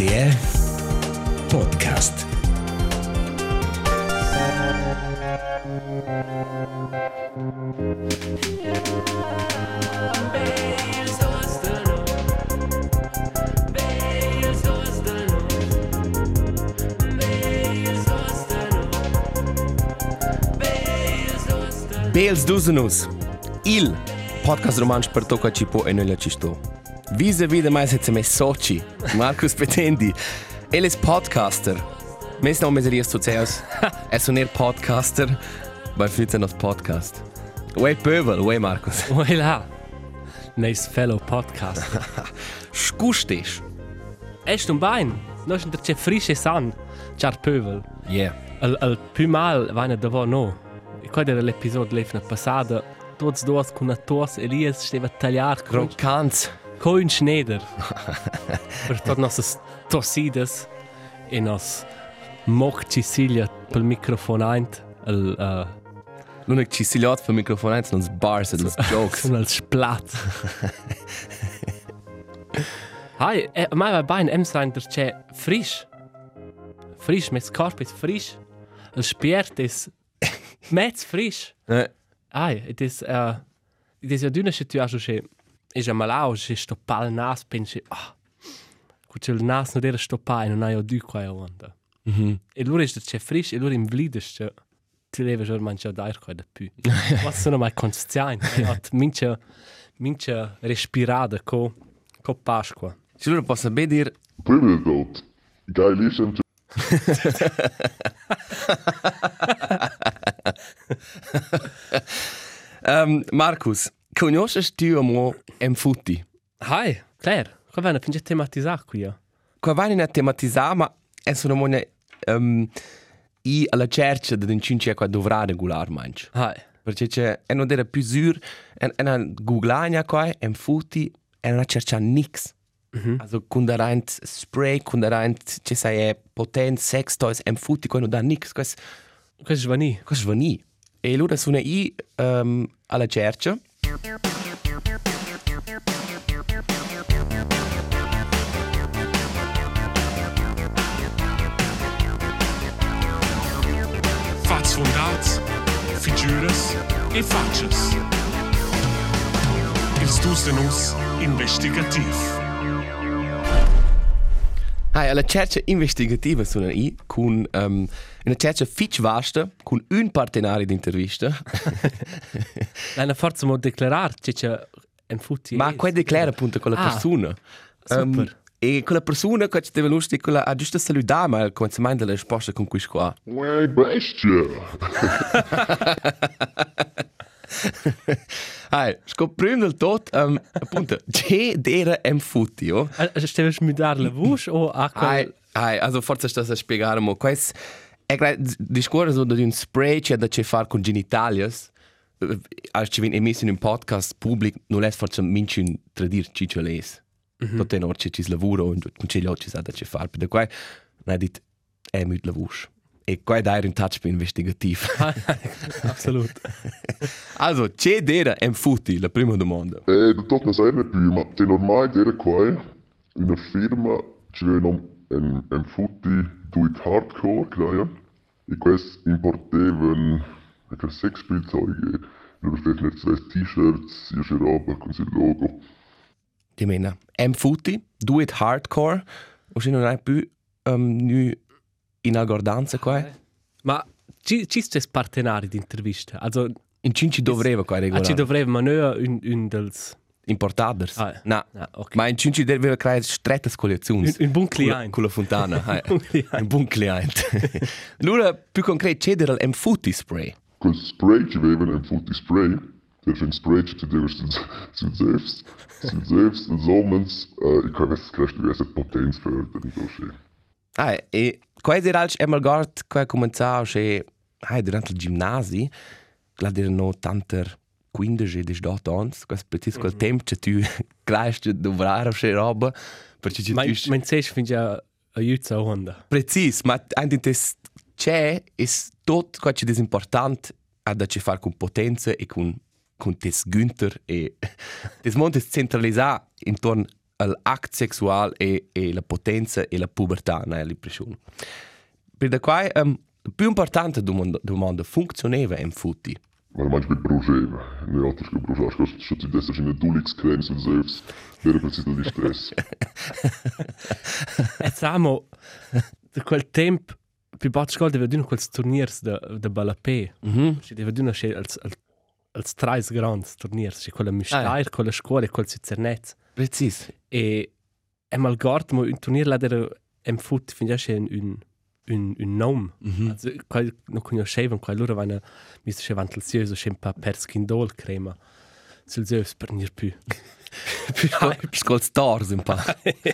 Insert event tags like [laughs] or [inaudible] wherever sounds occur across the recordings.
RTR Podcast. Bels Duzenus, il podcast romanč per to, kaj po eno leči to. Vi se vide mai se me soci, Marcus Petendi, el es podcaster. Mes [laughs] [laughs] [laughs] no me serías socios, es un podcaster, bei flitze nos podcast. Ué pöbel, ué Marcus. Ué là, neis fellow podcast. Skustes. Est un bain, nos inter ce frische san, char pövel. Yeah. Al, al più mal vaina davo no. E qua era l'episodio l'efna passada, tots dos con a tos Elias steva a tagliar con, Krokans. con un schneider. [laughs] per tot nossas tossidas e nos moc Cicilia pel microfon eint, al, uh, L'unic ci siliot per microfono, non nos bars e nos jokes. Sono al splat. Hai, eh, mai va bain, em sein der che frisch. Frisch, mes corp is frisch. El spiert is [laughs] metz frisch. Eh, Ai, it is, uh, it is ja dünne che is ja malau, che sto pal nas pensi, ah, cuc il nas no dera sto pa e non hai o du qua e onda. Mhm. E lura is der che frisch, e lura im vlides che ti leva già mangia dair qua da più. Was [laughs] sono mai consciente, e hat mincha, mincha respirada co, co Pasqua. Ci loro posso ben dire Privileged. Geilissimo. [laughs] um, Marcus, conosces tu amo em futti? Hai, Claire, qua venne finge tematizzare qui. Qua vai in a tematizzare, ma è una mone um, i alla cerca di un cinque qua dovrà regolare manch. Hai. Perché c'è e non era più sur, e e una googlania qua em futti e non cerca nix. Mm -hmm. Also kun da rein spray, kun da rein ci sai è potent sex toys em futti qua non da nix. Questo è svani. quas vani. E allora sono i um, alla cerca. Fați fondați, figuras e faces. Estudos de nós investigativos. Hai, alla cerca investigativa sono i con um, una cerca fitch vasta con un partenario di intervista. Una [laughs] forza mo declarar che c'è un futti. Ma qua declara appunto quella Ah, persona. super. Um, e quella persona che ci deve lustig, quella ha giusto salutare, ma al cominciamento della risposta con questo qua. Ué, bestia. [laughs] [laughs] [laughs] Hai, scoprendo il tot, um, appunto, [laughs] c'è d'era em futti, oh? Steve smudar la voce o a Hai, quel... hai, also forse sta a spiegare, ma questo è gra- discorso di un spray c'è da c'è fare con genitalias, eh, als ci viene emesso in un podcast pubblico, non è forse minci un tradir ciccio les. Mm -hmm. Tutte le ci ci lavoro, con ce li ho ci sa da c'è fare, per qua non è dit è mit la voce. E qua è dare un touch investigativo. [laughs] Absolut. [laughs] also, c'è d'era em futti, la prima domanda. Eh, tot nas eine più, ma te normai dere qua in una firma ci venom en en futti do it hardcore, claia. E quest importeven ecco sex Spielzeuge. Du bestellst nicht zwei T-Shirts, ihr Robe con il logo. Ti mena, em futti, do it hardcore, o se non hai più um, nu in agordanza qua. Ma ci ci stes partenari di intervista. Also In cinci doveva qua a regolare. ci dovremmo ma noi un un dels Importaders. Ah, eh. No. Ah, ok. Ma in cinci doveva creare strette collezioni. Un- un buon client. Con la fontana. hai. buon client. Un buon client. allora, più concreto, c'è del em futti spray. Quel spray ci veven en futti spray. Der fin spray ci dever su selbst. Su selbst, des Omens. Äh, ich kann es kreist du erst Potenz fördern, so schön. Ah, e qua è diralci è malgort qua cominciava che hai durante il ginnasi, la dir no tanter 15 e 18 anni, questo preciso quel tempo che tu creasti dovrare che roba, perché ci tu mein sech fin ja aiuta onda. Precis, ma anche tes c'è è tot qua c'è disimportant a da ci far con potenza e con con tes Günther e [laughs] des montes centralisà intorno l'akt sexual e, e la potenza e la pubertà, no, l'impressione. Per da qua, um, la più importante domanda, domanda funzionava in futti. Maar manch met brugeva. Ne alters che brugas, cos so ti dessa in dulix crens sul zevs. Vero precis di stress. [laughs] E siamo da quel tempo più bot scuola deve dire quels turniers de de balapé. Mhm. Ci deve dire che als als als tre grandi turniers, ci quella Ah, mistair, quella scuola e quel Cizernet. Precis. E e mal gort mo un turnier la der em fut fin ja un un un un nom. Mhm. Also qual no conoscevan qual loro vanno mi se vant il sioso scempa per skindol crema. Sul zeus per nir più. [laughs] [laughs] Scol stars un pa.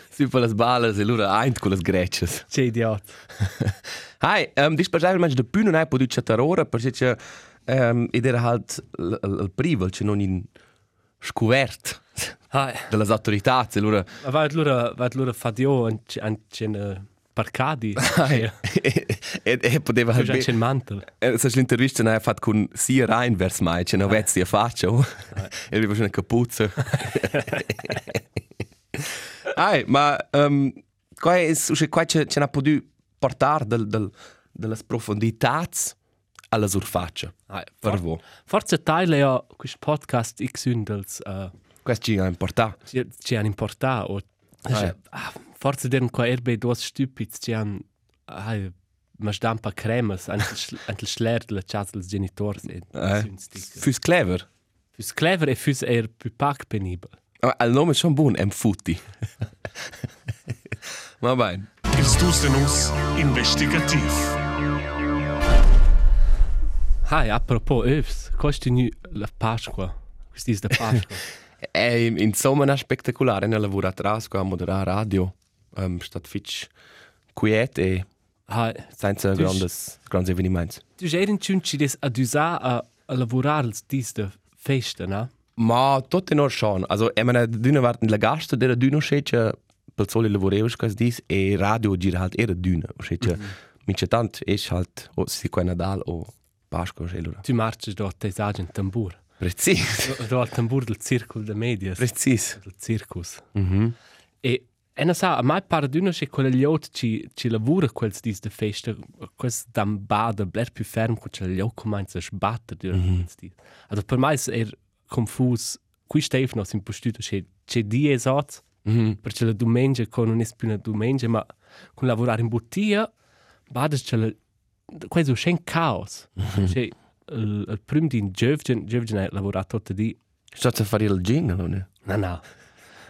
Si per las balas e lura eint con las greccias. Che idiot. [laughs] Hai, um, dis per esempio, de più non hai potuto chattare ora, perché um, ed era halt il privo, c'è non in scuvert Hai. delle autorità, e allora Ma va lura va lura fadio an an cen parcadi. [laughs] [laughs] e, e, e poteva halt già cen mantel. Eh, Se l'intervista ne hai fatto con sia Rein vers mai, c'è una vezzi a faccia, e aveva una capuzza. Ai, ma um, qua è, usce, qua c'è, c'è una potuto portare del, del, delle profondità alla surfaccia. Hai. Per voi. Forse taile ja quist podcast X Ündels uh, Questo ci ha importato. ci ci han importa o Ah, ah, forse den qua erbe dos stupids ci han ai ma stampa cremas antel [laughs] schler de la chats dels genitors e Eh. Fürs Fürs clever. fürs clever e fürs er più pac penibel. Ma il nome è schon buon, è Futti. [laughs] Va bene. Ils dus de nus Hai, apropos övs, costi nu la Pasqua. Questi is da Pasqua. [laughs] È insomma una spettacolare nella lavora atrás, a moderare radio. Um, stat fitch quiet e Hai, senza grandes, grandes evenimentos. tu sei in ciunci des ad usar a, a lavorar als dis de festa, na? Ma tutto in schon. Also, ich meine, dünne warten la gasta della dünne schätze, per soli lavorevas kas dis, e radio gira halt era dünne. Schätze, mince tant, es halt, o si qua Nadal o Pasqua, schätze lura. Tu marches do te sagen tambur. Precis. Do [laughs] al tambur del circul de medias. Precis. del circus. Mhm. E e na sa, a mai pare d'una che quella liot ci ci lavora quels dis de festa, quels dam bada bler più ferm con quella liot comincia a sbattere durant mm -hmm. quels dis. Also per mai er confus, qui steif no sin postuto che che die esat, Mhm. perché la domenica con non è più una domenica, ma con lavorare in bottiglia, bada che questo c'è un caos. Che il, il prim di Giovgen, Giovgen ha lavorato tutti di Stat a fare il jingle, ne? No, no.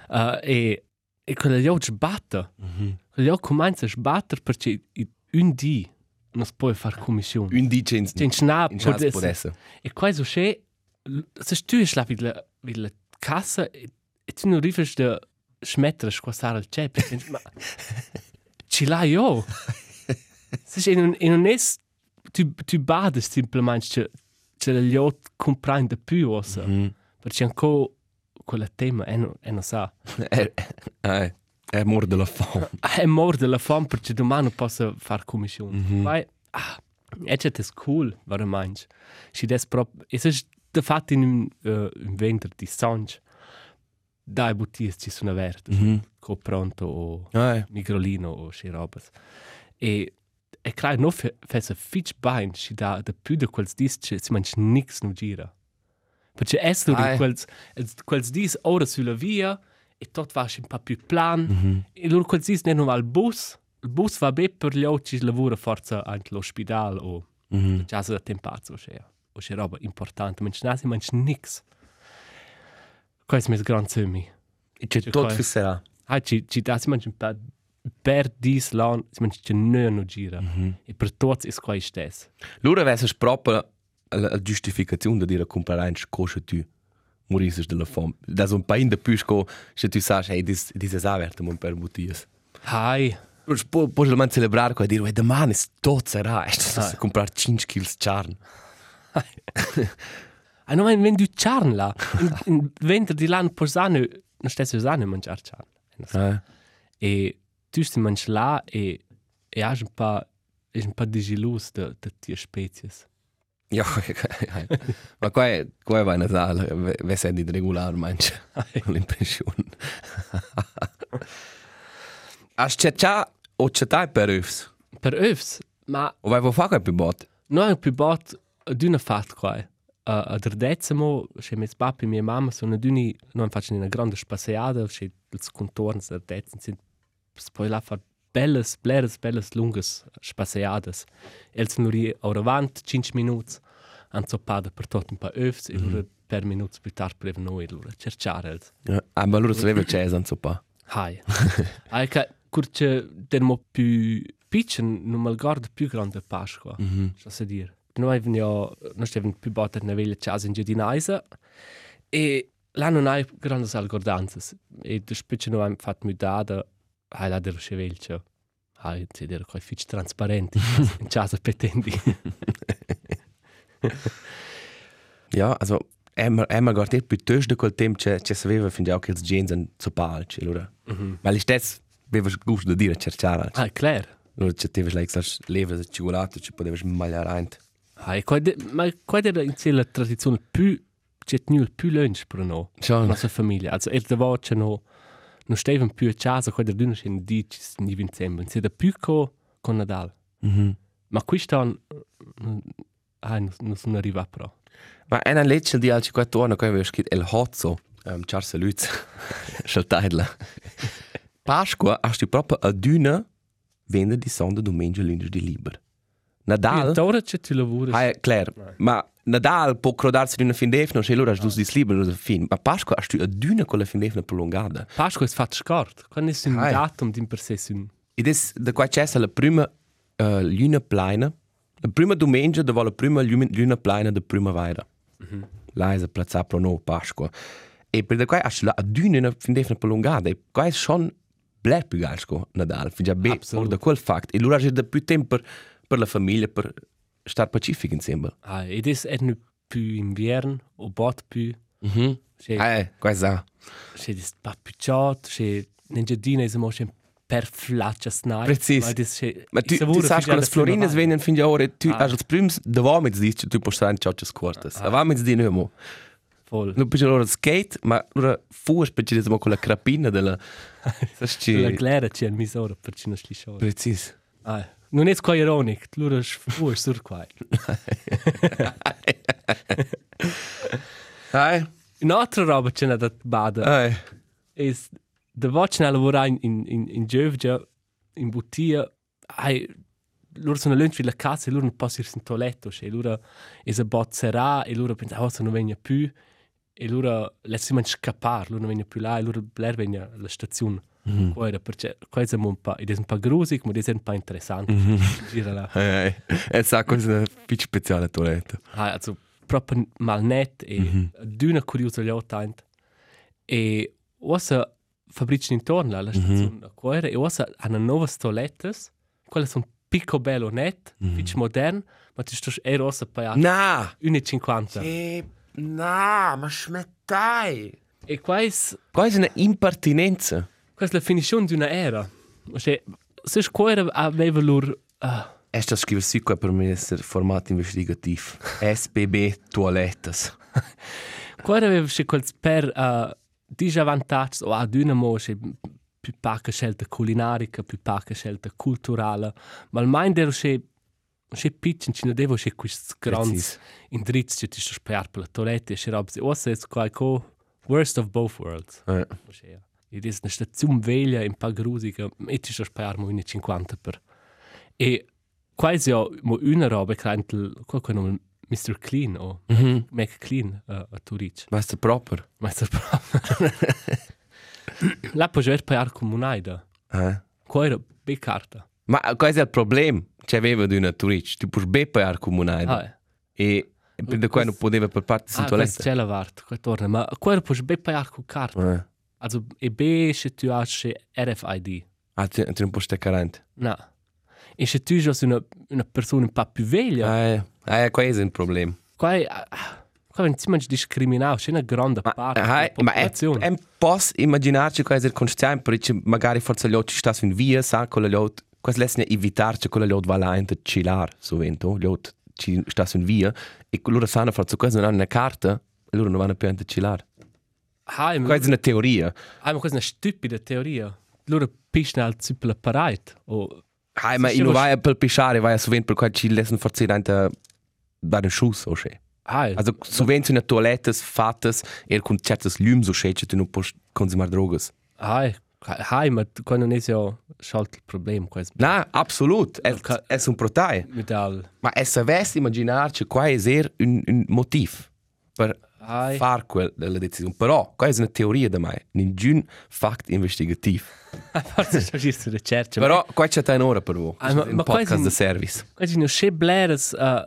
Uh, e, e quella gli sbatte. Mm -hmm. Quella comincia a sbattere perché un dì non si può fare commissione. Un in C'è un snap. in chance può essere. E questo c'è, se tu la villa, villa cassa e, e tu non riesci a smettere di squassare il ceppo, ma [laughs] ci l'hai io. [laughs] Se non, e non è, tu, tu badi semplicemente che, che gli comprende più, ossa. Mhm. Perché ancora quel tema è non, è non sa. [laughs] Eh, eh, è mor della fame. [laughs] È morto della fame perché domani non posso fare commissione. Mhm. Vai, ah, è già cool, veramente. Si des proprio, e se de fatto in un, uh, un venerdì sange, dai bottiglie ci sono aperte, Mhm. co pronto o Eh, migrolino o sche robas. E e clar no fe fesse fitch bain si da de più de quels dis che si manch nix no gira. Perché es du Ai. quels es- quels dis ora sulla via e tot va un po' più plan Mhm. e loro quels dis va al bus il bus va be per gli altri lavora forza anche l'ospedale o Mhm. casa da tempazzo c'è o c'è roba importante manch nasi manch nix. Questo è il gran semi. E c'è tutto qua. fisserà. Ah, ci, ci dà si mangia un po' per dis l'an, si mangia che non non gira. E per tutti è qua stesso. Lura avesse proprio la, la giustificazione di dire comprare un scoscio tu morisses della fame. Da un paio di più sco, se tu sai, hey, dis, dis es averte mon per bottiglias. Hai, Poi poi man celebrar qua e dire, "Uè, domani è tot sarà, e sto Ah. a comprare 5 kg charn. ah, non è vendu charn. In, in venerdì l'anno posano, non stesso usano mangiare charn. Eh. E tu si mangi là e e hai un po' è un po' disilus de de tie spezies. Ja, ma qua è, qua è vai Natale, ve se di regolare mangia l'impressione. [laughs] [laughs] Has cercato o cercai per ufs? Per övs, ma O vai vo fa quel più bot? abbiamo più bot d'una fat qua. Uh, a Derdezemo, se mes papi e mia mamma sono d'uni, noi facciamo una grande spasseada, se ils contorns der Detzen sind, poi là far belles, bleres, belles, lungas spasseadas. Els sono lì ora avant, 5 minuti, hanno zoppada per tot un pa övs, e loro per minuti più tardi per noi, loro cercare els. Ah, ma loro sapeva c'è san so pa. Hai. [laughs] Hai che curce dermo più piccin, non mal guarda più grande Pasqua. Mhm. So se dir. Noi avevamo noi stavamo più botte nella veglia casa in giardinaisa e là non hai grandi algordanzas. E da specie noi abbiamo fatto mudada, hai là dello scevelcio. Hai, si dire, coi fitch trasparenti [laughs] in casa petendi. [laughs] Ja, also Emma Emma guarda più tös de quel tempo c'è c'è sapeva fin già che els gens an so palci allora. Mhm. Ma li stess aveva gusto di dire cercare. Ah, claro. Allora c'è teves like sas leve de cioccolato, ci poteves magliare rein. Ah, e qua de, ma qua era in sé la tradizione più c'è più lunch per noi. Schon. nostra famiglia. Also, er da voce no, non stavano più a casa, quando erano in dici, in dicembre. Si da più co con Nadal. Mhm. Ma quest'anno, ah, non, non sono arrivato però. Ma è una legge di alci quattro anni che aveva scritto El Hozzo, um, Charles Lutz, [laughs] Schalteidla. Pasqua du proprio a duna venerdì, sonda, domenica, lunedì liber. Nadal, E ora c'è tu lavori. ah, è chiaro, ma Nadal può crodarsi di una fin d'efna, e allora hast du dis liber oder fin. Ma Pasqua hast du a duna con la fin d'efna prolungata. Pasqua è fatto scort. Quando è un Hai. datum di per sé un... Ed è da qua c'è la prima uh, luna plena, la prima domenica dove la prima luna, plena da primavera. Mm -hmm. Là è piazza pro no Pasqua. E per da qua du la aduna una fin d'efna prolungata. E qua è schon bler più galsco Nadal. Fin già be, da quel fact. E allora c'è da più tempo per, per la famiglia, per star pacific insieme. Ah, ed è non più inverno, o bot più. Mm -hmm. Eh, qua è ça. c'è di pappucciot, c'è nel giardino è mo c'è per flaccia snai. Precis. Ma tu, tu sai che le da primavera. vengono fin già ora, tu Ah. hai als prims davamo mi dici tu puoi stare in ciocce scortas. Avamo di nuovo. Voll. Non per loro skate, ma loro fuas per ci con la crapina della [laughs] La Sasci. glera c'è il misura per ci non schlisciore. Precis. Ah, non è qua ironic, lura fu sur qua. Hai. Un'altra roba c'è da bada Ai. è da voce a lavorare in in in, in Giovgia in bottiglia hai loro sono lunch la casa e loro non possono in toiletto e loro è a bozzerà e loro pensano oh, se non vengono più e loro lasciano scappare loro non vengono più là e loro bler vengono alla stazione Mhm. Guarda, perché questo è un po', ed è un po' grusig, ma è un po' interessante. Mhm. Gira là. Ai. ai. E sa cosa una più speciale toiletta. Ah, also proprio mal net e Mhm. d'una curiosità e ossa fabbrici intorno alla stazione a cuore e ossa hanno nuove toilettes quelle sono picco bello net mm modern ma ti sto e rossa a Na. 1,50 E na, ma smettai. e quais Qua è una impertinenza. Questa è la finition di una era. Cioè se cuore aveva loro ah, Esta scrive sì qua per me essere formato investigativo. SBB toilettas. cuore [laughs] aveva se quel per uh, disavantaggi o ad una mo se più poca scelta culinaria più poca scelta culturale. Ma al mind ero se se piccin ci non devo se questi grandi indirizzi che ti sto spiegare per la toilette e se roba se ossa è qua co worst of both worlds. Eh. Ossia, Ed è una stazione veglia un po' grusica e ti sto spiegare mo 1,50 per e quasi ho mo una roba che è qualche nome Mr. Clean o Mhm. Mac Clean uh, a Turic Ma è proper. Ma è proprio là puoi giocare per comunale Eh. qua era be carta Ma questo è il problema. C'aveva di una turic. Tu puoi beppe al comunale. ah, eh. E per da qua non poteva per parte ah di questo toiletta. c'è la vart qua torna ma qua puoi be per con carta Eh. Also e be se tu hai RFID Ah, tu, tu non puoi stare carente. no e se tu sei una, una persona un po' più veglia Eh. Eh, questo è il problema. qua è ah, qua non si mangia discriminato c'è una grande parte Eh, della ma è, popolazione è posso immaginarci questo è il consciente, perché magari forse gli altri stanno in via, sa, con gli altri, questo lesne evitarci, con gli altri va là in chillare, sovente, gli altri ci stanno in via, e loro sanno forse questo non hanno una carta, e loro non vanno più in chillare. Ma, Questa è una teoria. ah, ma questa è una stupida teoria loro piscina al super parait o Hai, ma Sì, io non ma- vai per pisciare, vai a sovente per qua ci lassen forse da da den Schuss o che. ah Also sovente in toilettes fattes er con certes lums o che tu non puoi consumare drogas. ah ah ma qua non è ja schalt problem qua Na, absolut. Es, es un protai. mit al Ma es savesse immaginar che qua è er un, un motiv per ah far quel della decisione. Però, qua è una teoria da mai, ningun fact investigativ. [laughs] forse sto giusto ricerca Però qua c'è un'ora per voi. Ah, ma- un ma podcast in- de service. qua ci no sche bleres uh,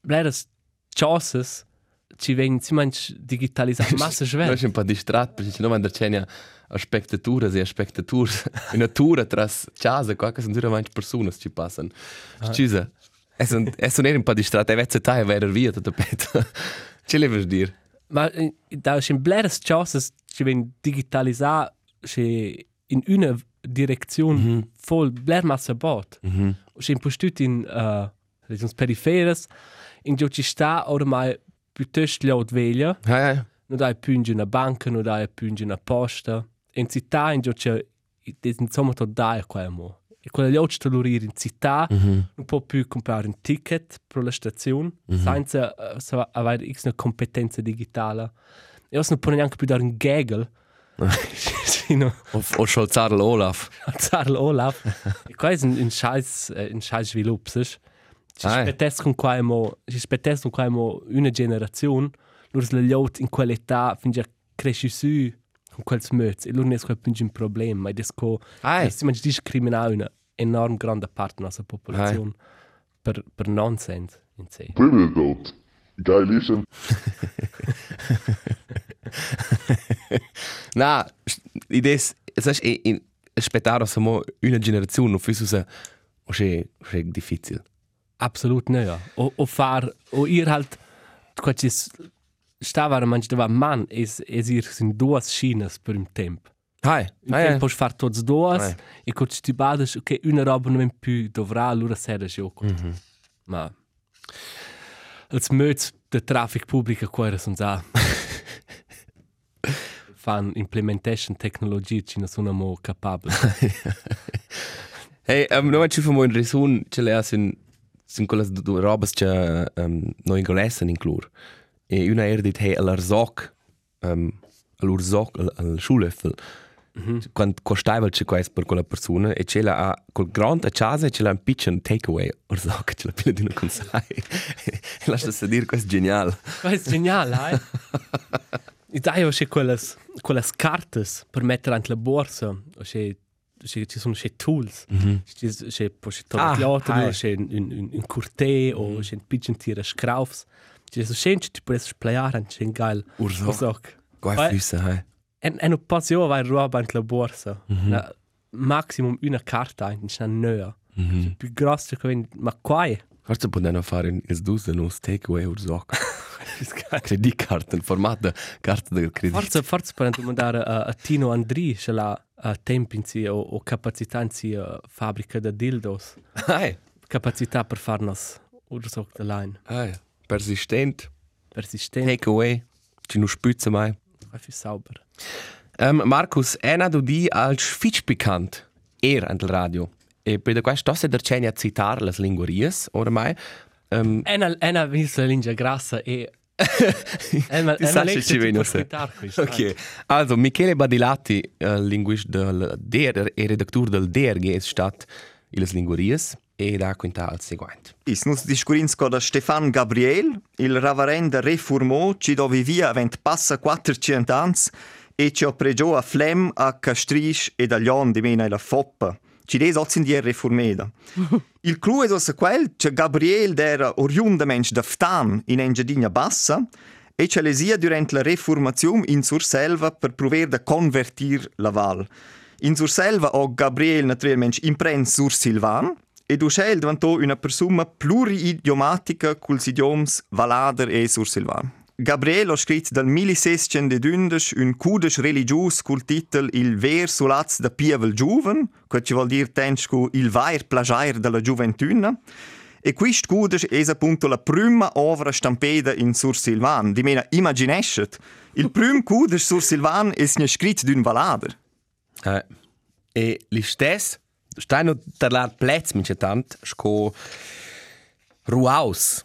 bleres chosses ci ven si manch digitalizzare [laughs] massa Noi schwer siamo un po' distratti perché non vanno a a spectature e a spectature in [laughs] natura tras casa qua che sono due avanti persone ci passano. Scusa. E sono e un po' distratti e vezza tai a vedere via tutto petto. Ce le vuoi dire? Ma eh, da schon bleres chosses ci ven digitalizzare che in una direzione voll bler massa bot Mhm. schon postut in uh, regions periferes. In gio ci sta ormai piuttosto laut veglia Ja, ja. non dai in una banca non dai in una posta in città in gio c'è insomma tot dai qua mo e quella gli occhi lurir in città Mhm. non può più comprare un ticket per la stazione senza uh, avere x una competenza digitale e non può neanche più dare un gaggle [laughs] sino O, o scholzare l'Olaf. alzare [laughs] l'Olaf e qua è un, un scheiß eh, un scheiß sviluppo sai? ci Ah, eh. aspettess con qua mo ci aspettess con qua mo una generazione loro le lot in quell'età fin già cresci su con quel smöz e loro non è quel un problema ed è sco Ah, si mangi discriminare una enorm grande parte della nostra popolazione per per nonsense in sé Privilegiert. Geilischen. [laughs] Na, ides, sai, in, in aspettare samo una generazione non fosse se o che o che difficile. absolut nicht ja. o, o far o ihr halt qua stava mangi da man es es ihr sind duas schinas per im tempo Hai, hai. tempo far tots duas e co ti badas che una roba non più dovrà allora sera gioco. Mhm. Ma als möts de traffic pubblica qua sono già fan implementation technology ci ne sono mo capabili. [laughs] Hey, um, noi ci famo in resun, ce le sin sin quelle robes che um, noi inglessen in clur. E una era dit hey all'arzoc um, all'urzoc al, al schulöffel. Mm -hmm. Quando costava c'è questo per quella persona e ce l'ha col grande a casa e ce l'ha un piccolo takeaway orzoc ce l'ha pila di una consai. [laughs] lascia dire questo è geniale. Questo è geniale, eh? [laughs] E dai, c'è quelle, quelle carte per mettere anche la borsa, o c'è c'è- ci sono c'è tools, c'è poi c'è hai. un, un, curté o c'è un piccolo tira schraufs. C'è so scende, ti puoi splayare, c'è un geil Ursoc. ursoc. Guai Poi- füsse, hey. E, e non posso io avere roba anche la borsa. Na, maximum una carta, c'è una nea. Mhm. Più grossa che viene, ma qua è. Forse potevano fare in il dus de nos takeaway urzoc. Creditcard, [laughs] in formato carta del credito. Forse, forse per domandare a, a Tino Andri se la a tempo in si o, o capacità in si a fabbrica di dildos. Hey, Capacità per farnos ursoc de line. Hey. Persistent. Persistente. Takeaway. Ci nu spüze mai. Hey. sauber. Um, Markus, ena du di als fitch bekannt. Er an del radio. E [laughs] per da questo se der cenia a citar las linguarias, ormai. Um, Ena, ena visto la lingia grassa e... Ena, Ti sa se ci viene se. ok. Also, Michele Badilati, uh, linguist del DER e redaktur del DRG es stat ilas linguarias e da quinta al seguente. Is nus discurins da Stefan Gabriel, il ravarenda reformò ci dove via avent passa 400 ans e ci ha pregio a Flem, a Castrisch e da Lion di mena e la Foppa. Ci des ozin die reformeda. [laughs] il clu es ossa quel che Gabriel d'era oriundamensch da Ftan in Engiadina Bassa e ce lesia durant la reformazione in Surselva per prover da convertir la val. In Surselva ho Gabriel naturalmente imprens sur Silvan e Duschel diventò una persona pluriidiomatica culs idioms Valader e Sursilvan. Gabriel ha scritto dal 1612 un cudes religius col titel Il ver sulaz da pievel giuven, che ci vuol dire tensco il vair plagiair della gioventuna, e quist cudes es appunto la prima ovra stampeda in Sur Silvan. Di mena immaginescet, il prim cudes Sur Silvan ne scritto d'un Valader. Hey. E li stes, stai no tarlar plez mince tant, sco Ruaus,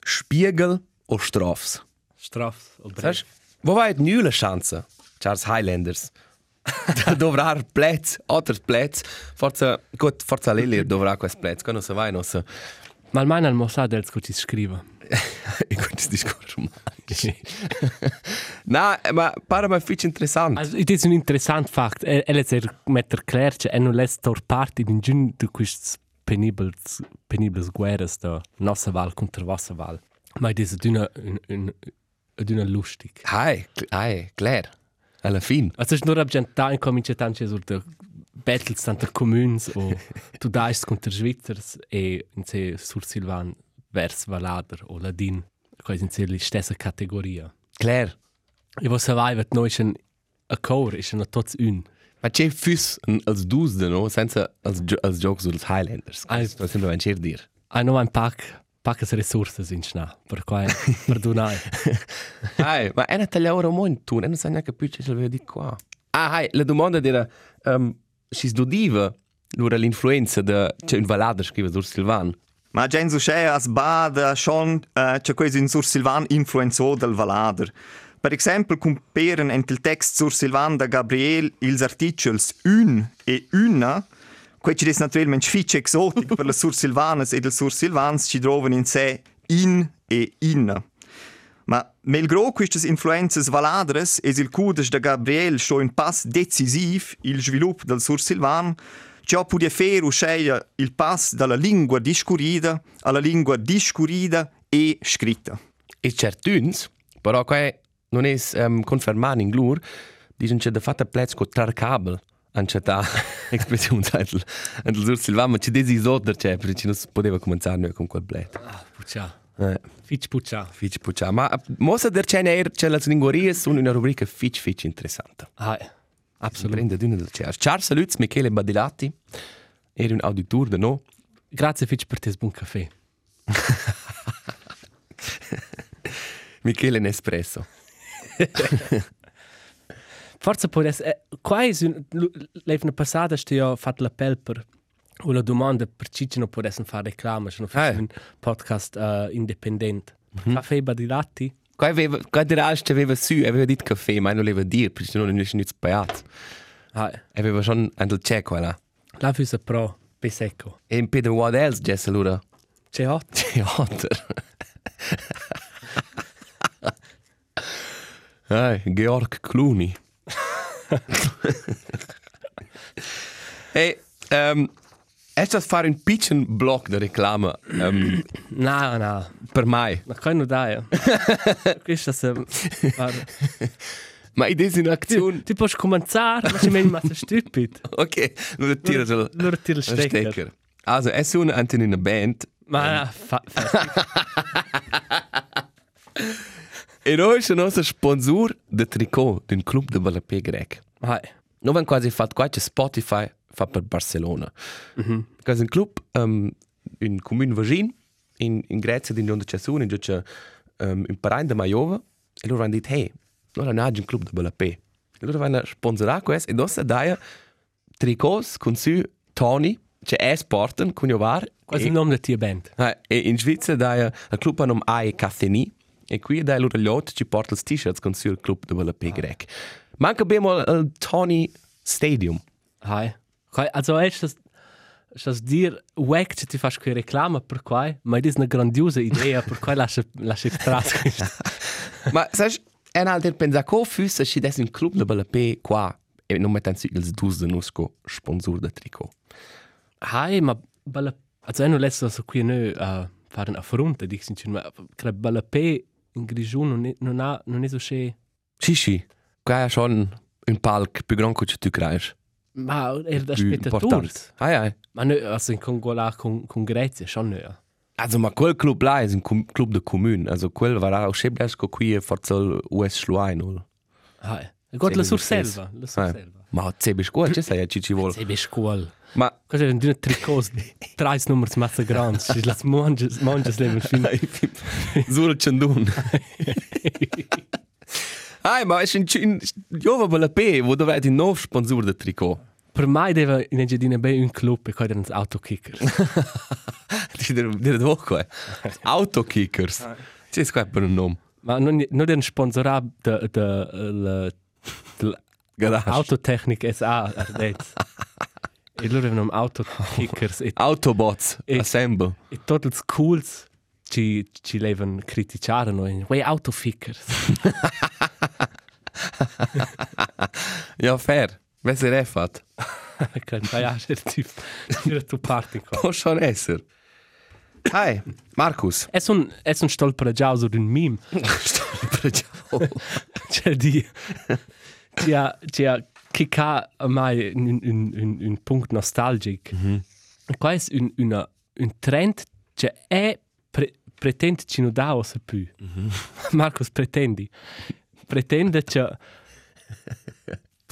Spiegel o Strofs. Straf. Saps? Wo war et nüle Chance, Charles Highlanders? [laughs] dovrar plez, otters plez, forza, gut, forza Lili dovrà quest plez, quando se vai, no se... Ma almeno al Mossad che ci scrive. E questo discorso romantico. no, ma pare mi fitch interessant. Also, it ist ein interessant Fakt. Er, er hat er mit erklärt, er nur lässt dort Party in Jün du quist penibles penibles guerras da nossa val contra vossa val. Ma it ist dünne un dünne lustig. Hai, hai, klar. Alla fin. Also es ist nur ab da in comincia tanche sur de battles tant der communes o tu [laughs] dais contra Schweizers e in se sur Silvan vers Valader o Ladin. Quasi in se la stessa categoria. Klar. E was vai vet noi schon a core ist schon tots un. Ma c'è fus als dusde, no? Senza als, als gioco sul Highlanders. Ah, Questo è sempre un cer dir. Hai no ein pack pacas resources in schna. Per quai perdonai. Hai, [laughs] ma è una tagliaora molto tu, non sai neanche più ce l'avevo di qua. Ah, hai, la domanda era, um, si sdodiva l'ora l'influenza de, c'è un valader scrive sul Silvan. Ma gen so c'è as bada schon uh, c'è quasi un sur Silvan influenzò del Valader. Per esempio, comparen ent il text sur Silvan da Gabriel ils articels un e una, quei ci des naturalmente fitch exotic per le sur Silvanas e del sur Silvans ci trovan in sé in e inna. Ma melgro quistas influenzas valadres es il cudes da Gabriel sto un pass decisiv il svilup del sur Silvan, ciò podia fer usceia il pass dalla lingua discurrida alla lingua discurrida e scritta. E certuns, però qua non è um, confermato in glur, dicono che da fatta plez con trar cabel. Anche [laughs] ta espressione del del sur Silvan, ma ci desi sotter c'è, perché non si poteva cominciare noi con quel bled. Ah, puccia. Eh. Fitch puccia. Fitch puccia. Ma mossa der c'è c'è la linguaria sono una rubrica fitch fitch interessante. Hai. Absolut. Prende d'una del c'è. Ciao saluts Michele Badilati. Era un auditor de no. Grazie Fitch per tes buon caffè. [laughs] Michele Nespresso. [laughs] Forza può essere... Eh, qua è un... L'evna passata sti ho fatto l'appell per... O la domanda per Cicci non può fare reclama, sono Ah. un podcast uh, indipendente. Caffè Badilati? Qua aveva, qua der Alst aveva su, aveva dit caffè, ma non aveva dir, perché non è niente spaiato. Hai. Aveva schon un del c'è qua là. La fusa pro, pesecco. E in Peter What else, Jess, allora? C'è hot? C'è otter. Ai, Georg Clooney. hey, um, fare un piccolo blog de reclama um, No, no. Mai? [laughs] Ma kai no dai. Questo se... Ma idee in Tu, azione. tu puoi cominciare, ma ci metti massa stupid. Ok, non tira il Allora tira il stecker. stecker. Also, es sono anche in una band. Ma fa... fa- E noi siamo nostro sponsor de tricot d'un club de Balapé grec. Hai. Noi abbiamo quasi fatto qualche Spotify fa per Barcelona. Questo è un club um, in comune vicino, in, in Grecia, in Ronda Cesuna, in c'è um, un parente di Maiova. E loro hanno detto, hey, noi abbiamo un club di Balapé. E loro hanno sponsorato questo e noi abbiamo tricots con su Tony, c'è esporten, con io var. Quasi e- il nome della tua band. Ah, e in Svizzera dai il club hanno AE Catheni e qui dai loro altri ci porta i t-shirts con sul club dove la P grec. Manca abbiamo il Tony Stadium. Kai, also è das das dir wack che ti fas che reclama per quai, ma è una grandiosa idea per quai lascia lascia [laughs] tras. Ma sai, è un altro pensa che fosse se des un club dove la P qua e non mettono su il dus de nusco sponsor da tricot. Hai, ma bella also è non lesso so qui noi a fare una fronte di sin ma cre bella pe in grigione non è non ha non è so che Sì, sì. Qua è schon un palc più grande che tu credi. Ma er da spettatore. importante. Ah, ja. Ma noi also in Congola con con Grecia schon noi. Also, ma quel club là è un club de comune. Also, quel var auch scheblesko qui forza il US Schluain, oder? Hai. Gott la Sì, sur sì, selva, la sur Ah. selva. Ma se bi scuola, ci sai, ci ci vuole. Sei be scuol. Ma Cosa è un tricot di tre numeri massa grandi, ci las manges manges leven fin. [laughs] Sul Chandun. [laughs] Ai, ma un giova per la P, wo dovete il nuovo sponsor del tricot. per me deve in Engiadina be un club e qua erano autokickers. [laughs] Ti dir dir do qua. Autokickers. Ci è qua per un nome. Ma non non den sponsorat de de la de Garage. Autotechnik SA Ardez. e loro avevano autokickers e, Autobots. E- Assemble. e tutti i schools ci ci levano criticare noi. Wey autofickers. [laughs] [laughs] Ja, fair. Besser è fatto. Kan pa ja, še ti. Ti tu parti qua. Può schon esser. Hi, Markus. Es un es un stolperegiau so d'un meme. C'è di ci ha ci ha kicca mai un un un un punkt nostalgic. Mm -hmm. Qua è un una un trend che è pre, pretende ci non dà o se più. Mm -hmm. [laughs] Marcos pretendi. Pretende che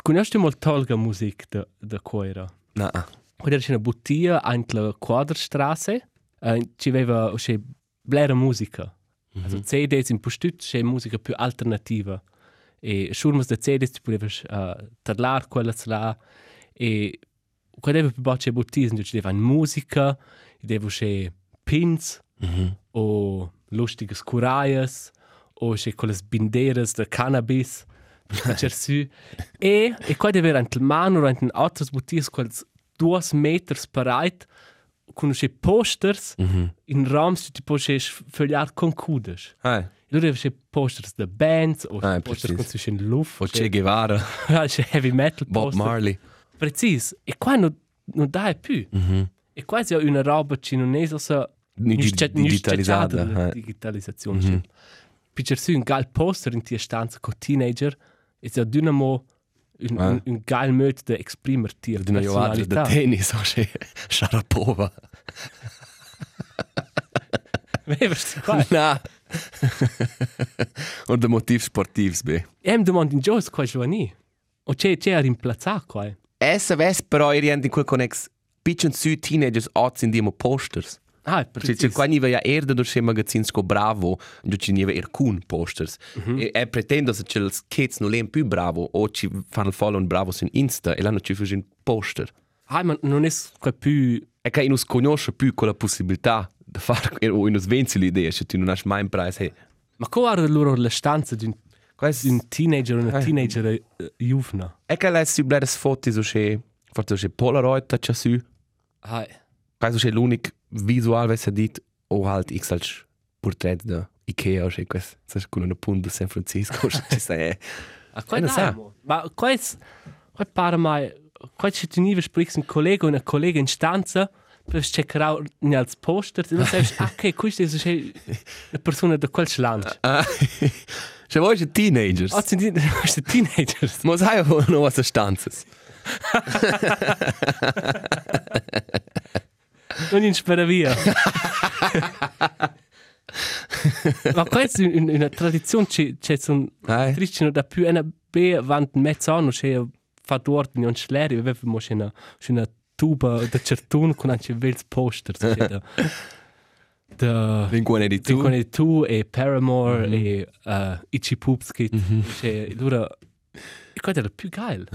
Conosci molto tolga musica da da coira. Na. Quando era una bottiglia in la Quaderstraße, eh, ci aveva c'è blera musica. Mm -hmm. Also CDs in postut c'è musica più alternativa. E schurmas de CDs ti potevi uh, tarlar quella là e quando aveva più c'è bottiglie, ci aveva musica, devo c'è pins. Mm o lustige curaias o c'è quelle binderas de cannabis per [laughs] su e e qua deve avere anche il mano o anche altre bottiglie quelle due metri parate con c'è posters mm -hmm. in rams ti puoi fogliare con cudes Hi. allora c'è posters de bands o Ah, posters con c'è in luft O Che Guevara. [laughs] c'è heavy metal Bob poster. Marley. Precis. E qua non, non dai più. Mm -hmm. E qua è una roba è so... Digitalizzata, eh. digitalizzazione. Mm -hmm. Su un gal poster in tia stanza con teenager e so dynamo un, Ah. un, un gal modo di esprimerti la Di una joadra da tennis [laughs] o Che Sharapova. [laughs] Vevasti qua. Na. Und der Motiv sportivs be. E mi domando in giorno qua giovani. O c'è c'è a rimplazzare qua. Essa ves però i rient in quel connex pitchen su teenagers odds in demo posters. Ah, precis. qua niva ja erde durch schema magazins co bravo, und ci niva er kun posters. E, e pretendo se c'è els kids no len più bravo o ci fanno follow un bravo su Insta e l'hanno ci fusi un poster. Ah, ma non è qua più... E che inus conosce più quella possibilità di fare o inus venzi l'idea, se tu non hai mai in price, hey, Ma qua guarda loro la stanza di un, questo di un teenager o una Eh. teenager uh, juvna. E che lei si blera foto so che forse c'è Polaroid c'è su. Ah, Questo c'è l'unico visual vesse dit o halt x als portrait da Ikea o che questo. Sai con una punta San Francisco [laughs] ci sta. Ah, qua Eh, non dai, sa. mo. Ma qua è... Qua pare mai... Qua c'è tu nive sprichst un collega una collega in stanza per checkare als poster e non sai, [laughs] ah, che questo è una persona da quel land. Ah. [laughs] C'è voi c'è teenagers. Ah, sind die queste teenagers? Ma sai no was stanzas. Non in spera via. Ma questa è un- una tradizione c'è c'è un triste da più una be vant mezz'anno c'è fatto ordine non schleri avevamo c'è una c'è una tuba da certun con anche vels posters c'è da da Vinquone di tu. Dicono tu e Paramore e uh, Itchy Poops che c'è allora e quello era più geil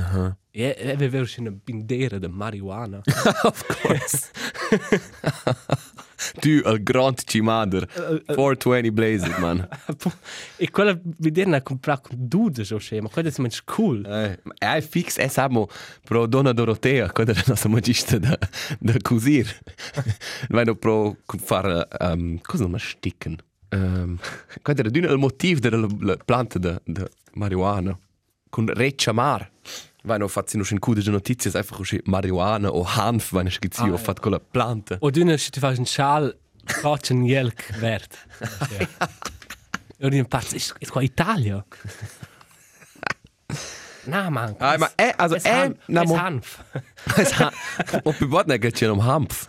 e e aveva c'è una bindera di marijuana [laughs] of course. [laughs] tu al grand cimader. 420 blazer man. [laughs] e quella bindera ha comprato con dude so c'è ma quello è molto cool Eh, è fix è samo pro donna Dorotea, quando è la nostra magista da da cosir. Vai pro far um, cosa non sticken. Um, quando era il motivo della la planta da da marijuana con reccia mar. Vai no fazzi no schon gute notizie einfach così marijuana o hanf, vai no schizio, Ah, [laughs] ah, fat con la planta. o du se ti fai un schal faccia un jelk vert e ora impazzo è qua Italia na man Ah, ma è also es è han na es mo. hanf O più volte che c'è un hanf.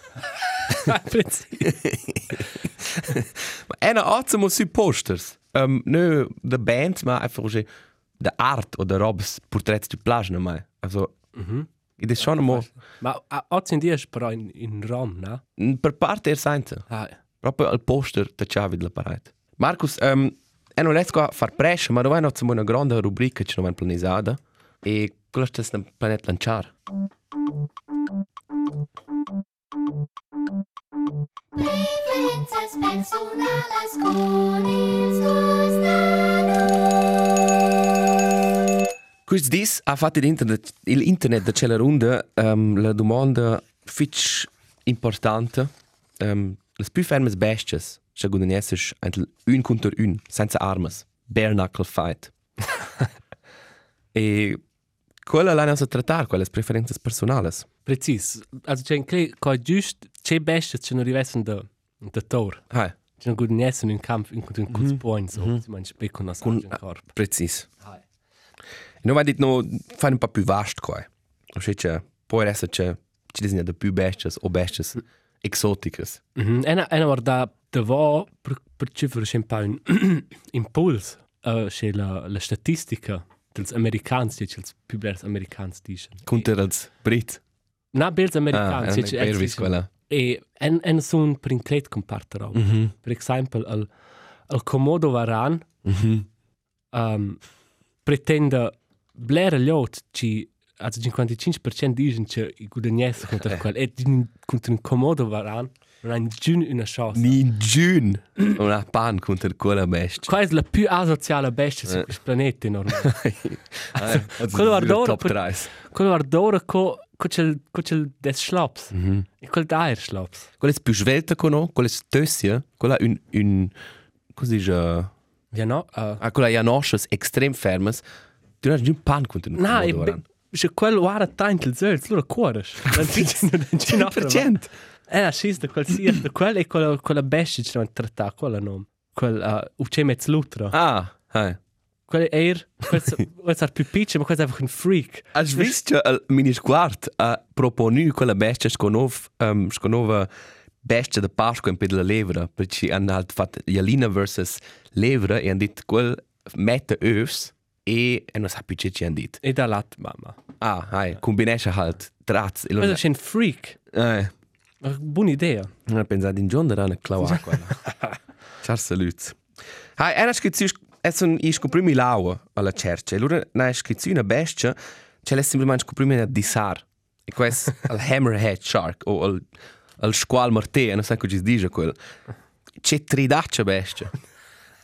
Ma è una ottimo su posters. Um, nö, de band, ma einfach così der Art oder ob es Porträts zu Plagen mal. Also, mhm. ich e das schon no mal. Ma hat sind die però in in Rom, ne? Mm, per parte er senza. Ah. Proprio al poster da Chavi della parete. Marcus, ehm um, e non riesco a far pressa, ma dove non c'è una grande rubrica che non è planizzata e quello che sta planet lanciare. Preferences personales con il suo Quis dis ha fatto l'internet, l'internet da quella runda um, la domanda fitch importante. Um, le più fermes bestias, se gudanesses un contro un, senza armas. Bare knuckle fight. [laughs] e quella la nostra trattare, quelle preferenze personali. Precis. Also, c'è anche qua giusto, c'è bestia che non arrivano da, da tor. Hai, C'è un good nesso in un campo, in un good point, so, si mangia specco una Con- in corpo. precis. Hai. Non va dit no, fare un po' più vasto qua. O se c'è, può essere c'è, ci disegna da più bestias o bestias exoticas. Mhm. Ena, ena guarda, da va, per, per cifre c'è un po' un impuls, uh, c'è la, la statistica dels americans, c'è els più bels americans dicono. Contro els Brit. Na bels Ah, americans, è un pervis quella. E en, en sun per inclet comparto roba. Mhm. Per esempio, al, al Komodo varan Mhm. um, pretende blera lot ci also 55% dicono che i guadagnesi contro quel e contro un Komodo varan non hanno giù una chance. Ni giun una pan contro quella bestia. Qual è la più asociale bestia su questo pianeta normalmente? quello 3. Quello guardora co co c'è des schlaps. Mhm. E quel daer schlaps. Quella è più svelta che no, quella è stössia, quella un un così già Ja no, uh, Ah, quella è noschas extrem fermes. Tu non hai giun pan contro un Na, e se quel guarda tanto il zöl, loro cuores. 100%. Eh, sì, da [laughs] quel sia, da quel e quella quella bestia ci non tratta quella non. Quel uh, ucce mezz lutra. Ah, hai. Quel er, quel quel sar più piccolo, ma quel è einfach un freak. Has visto il mini sguard ha proponu quella bestia sconov um, sconova bestia da Pasqua in per la levra perché hanno halt fatto Jalina versus levra e hanno detto quel mette övs e e più che ci hanno detto. E da lat mamma. Ah, hai, combinesce halt traz e lo è un freak. Eh, buona idea. non ho pensato in giorno era una clava quella. [laughs] Ciao salut. Hai, era scritto es un i scoprimi laua alla cerce. Allora na scritto una bestia c'è le semplicemente scoprimi a disar. E questo [laughs] al hammerhead shark o al al squal martè, non sai cosa si dice quel. C'è tridaccia bestia.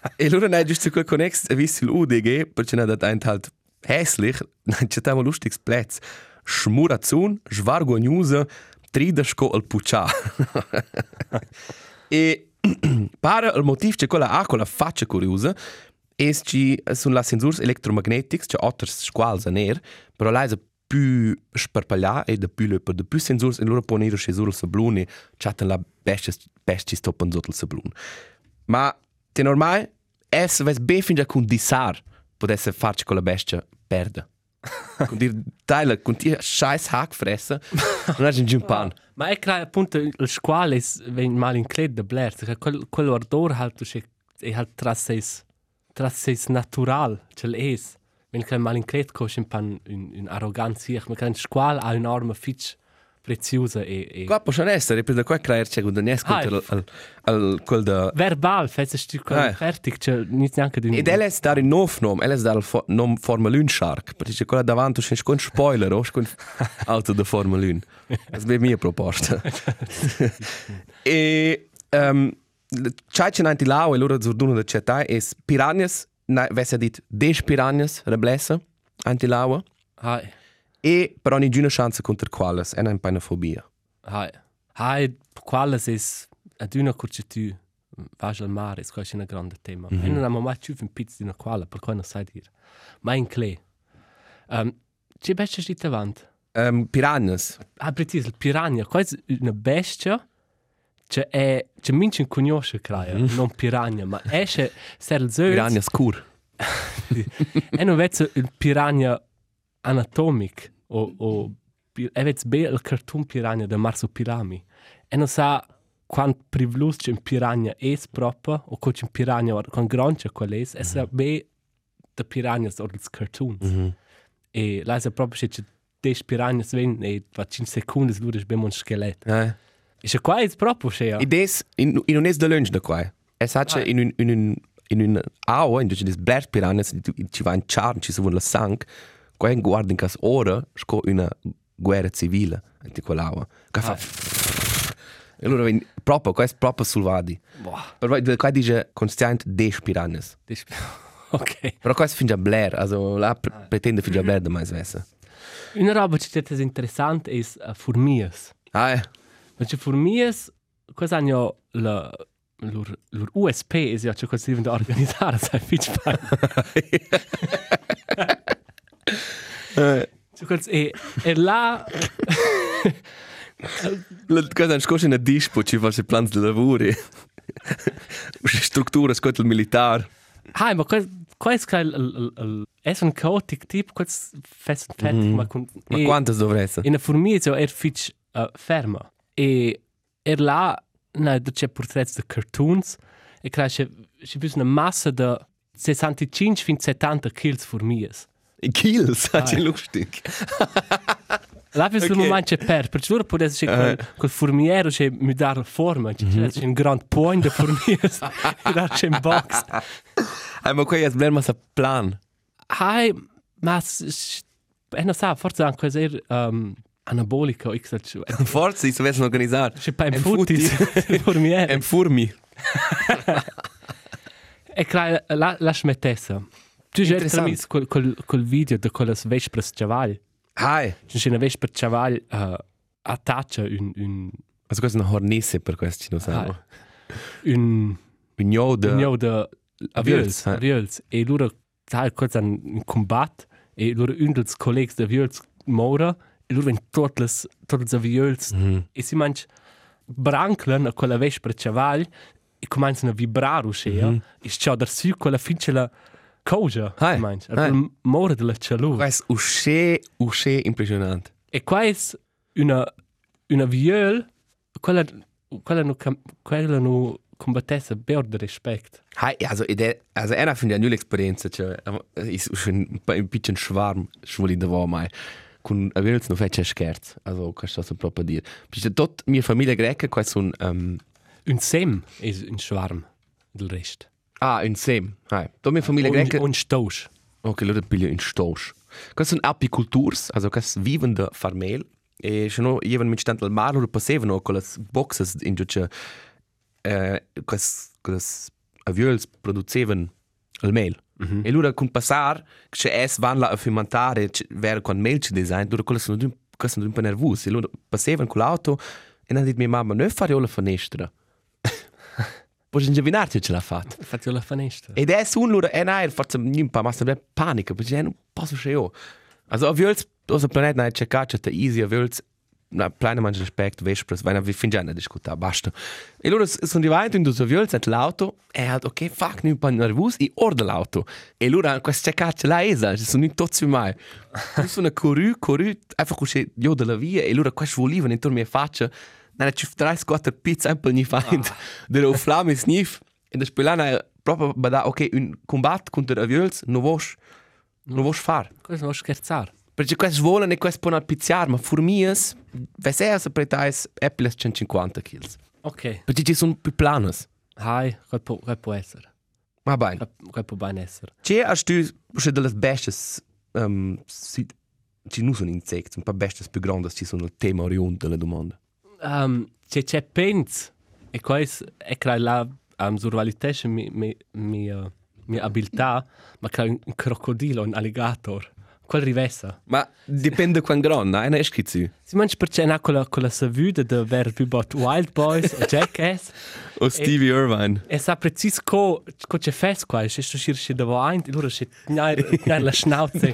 [laughs] e allora na giusto quel connex visto l'UDG perché na dat ein halt hässlich, [laughs] c'è tamo lustigs Plätz. Schmurazzun, schwargognusa, tridasco al puccia. [laughs] e [clears throat] pare il motivo che quella ha quella faccia curiosa è che sono le sensori elettromagnetici che altre squali a ner però è più sparpagliata e da più lepa da più sensori e loro ponere che sul sablone chatten la bestia bestia stoppen sotto il sablone ma è normale? È se ves be fin già con disar potesse farci con la bestia perde con dir tale con dir scheiß hack fressa non hai un pan Ma è che appunto il squalo è ven mal in cled da Blair, perché quel quel ardor halt c'è è halt tras seis tras seis natural, c'è l'es. Wenn kein mal in cled co un pan un un arroganzia, ma kein squalo ha un'arma fitch preziosa e e Qua può essere, per qua creare c'è un danese Ah, al, al, al, quel da... verbal, fetz stu Ah. fertig, c'è niente neanche di Ed è dare il nuovo nome, è dare il fo- nome Formula 1 Shark, perché c'è quella davanti, c'è un spoiler, o c'è [laughs] un auto da Formula 1. Questa è la mia proposta. [laughs] e um, c'è c'è nanti là, e loro zurduno da c'è è piranhas, vesse dit des piranhas, reblessa, anti là, Hai. E però non c'è una chance contro quales, è una panofobia. Hai. Hai quales es ad una curce tu vas al mare, è quasi un grande tema. Mm -hmm. E non abbiamo mai più un pizzo di una quale, per cui non sai dire. Ma in cle. Um, c'è bestia di davanti? Um, piranhas, Ah, preciso, piranha. Quasi una bestia che è... Che mince in conosce, creia. Non piranha, ma esce ser il zöl. piranhas cur. E [laughs] non vedi il piranha anatomic o, o e vedi bene il cartoon piranha da marsupilami. E non sa quant privlus c'è un piranha es proprio o c'è un piranha con grancia qual es. E sa bene da piranha o il cartoon. Mm -hmm. E la sa proprio c'è des piranha ven e va 5 secondi lura bene un scheletto. Eh. E c'è qua è proprio c'è. E des, in, in un es de lunch da qua. E sace in un, in un, in un aua, in des blert piranhas, ci va in charn, ci suon la sang, in guarda in cas ora, sco una guerra civile, in quell'aua. Che fa... E [laughs] allora vedi, proprio, questo proprio sul vadi. Boah, Però qua dice constant 10 piranhas. das [laughs] Ok. Però questo finge a Blair, also là pre pretende finge a Blair da mais vessa. [clears throat] Una roba che è interessante è uh, formias. Ah, eh. Perché formias, cosa hanno la lur, lur USP è ja, che cosa devono organizzare, [laughs] sai, fitch cosa è, è là... La cosa è scorsa una dispo, ci fa se plans de lavori. Struttura, scotto il militare. Ah, ma questo questo è il... il- È un chaotic tipo, questo fest fertig, ma con... Ma e- quantas dovresse? In a formiga è fitch uh, ferma. E er là, na, c'è portretti di cartoons, e credo che c'è una massa di 65 fin 70 kills formigas. In Kiels, ah, Ah, c'è eh. lustig. Là per Ok. okay. un momento c'è per, perché loro può essere Eh. quel, quel formiero c'è mudare la forma, c'è mm -hmm. un grand point di formigas, [laughs] e là c'è un box. Ah, ma qua è Blair ma sa plan. Hai, ma, s- e non sa, forse anche così um, anabolico, x [laughs] Forza, si dovessero organizzare. C'è pas un Em futis, formiere. [laughs] Em furmi. E credo, la, la smettessa. Tu già Interessant. tramis col, col, col video di quelle vespres chavagli. Ah, C'è una vespre chavagli uh, attaccia un, un, also questa è una hornisse per questo ci non sanno. Ah. un, Un io de... un gnò de aviols, eh. aviols. E loro, sai, cosa un, un combat, e loro un dels colleghi de aviols mora, e loro in tutte le, tutte le aviols, Mhm. e si manch branclen a quella vespre chavagli, e cominciano a vibrare uscire, mm -hmm. e c'è da su quella fince la cosa, si manch, ah. al mora della cialù. Questo è usce, usce impressionante. E qua è una, una viol, quella, quella non, quella non combattesse per di rispetto. Hai, also, ide, also einer von der Null-Experienza, cioè, ist schon ein bisschen schwarm, schwuli da war mai. Con avels no fece scherz, also, questo so proprio dire. Perché tot mia famiglia greca, qua sono, um, Un sem è un schwarm del resto. Ah, un sem, hai. Tot mia famiglia Un, greca, un stosch. ok, loro piglio in stosch. Questo sono apiculturs, also, questo vivende farmel, e se no, io mit stand al mar, loro passevano con le boxes in giuce, eh, quest, quest aviols producevano il mel. Mm -hmm. E allora con passar, che es van la a fermentare, ver con mel ci design, loro quello sono d'un sono un po' nervosi. E loro passavano con l'auto e hanno detto mia mamma, noi fare io la finestra. Poi indovinarti ce l'ha fatta. Fatti la finestra. Ed è un loro, e no, forse un po' ma sta panica, perché non posso che io. Also aviols, cosa planeta non c'è caccia, te easy aviols, na plena man respect, vespres, vai na vi fin già ne discuta, basta. E loro sono arrivati in due aviols at l'auto e detto, ok, fuck, non un po' nervos, e orda l'auto. E loro, questa caccia la esa, ci sono in tutti mai. sono corru, corru, einfach così, io della via, e loro questo volevano intorno a mia faccia, [laughs] na ci tre squattro pizza un po' ni faind, dello flamme snif, e da spelana proprio bada, ok, un combat contro aviols, non vos, non vos far. Cosa vuoi scherzare? Perché questo volen e questo può pizziare, ma formias, vese a pretais eppiles 150 kg. Ok. Perché ci sono più planos. Hai, quel può, quel può essere. Ma bene. Quel, quel può ben essere. C'è a stu, c'è delle bestes, um, si, ci non sono insetti, un po' bestes più grandi, ci sono il tema oriunt della domanda. Um, c'è c'è pens, e questo è che la um, survalitesce mi, mi, mi, uh, mi abilità, ma che un, un crocodilo, un alligator, quel rivessa. Ma dipende quan grande, eh, non è scritto. Si mangia perché è quella, quella savuta di aver più bot Wild Boys [laughs] e Jackass, O Stevie Irvine. e sa preciso co, co c'è fes qua, e se sto scirci da vaint, e loro c'è tgnare la schnauze,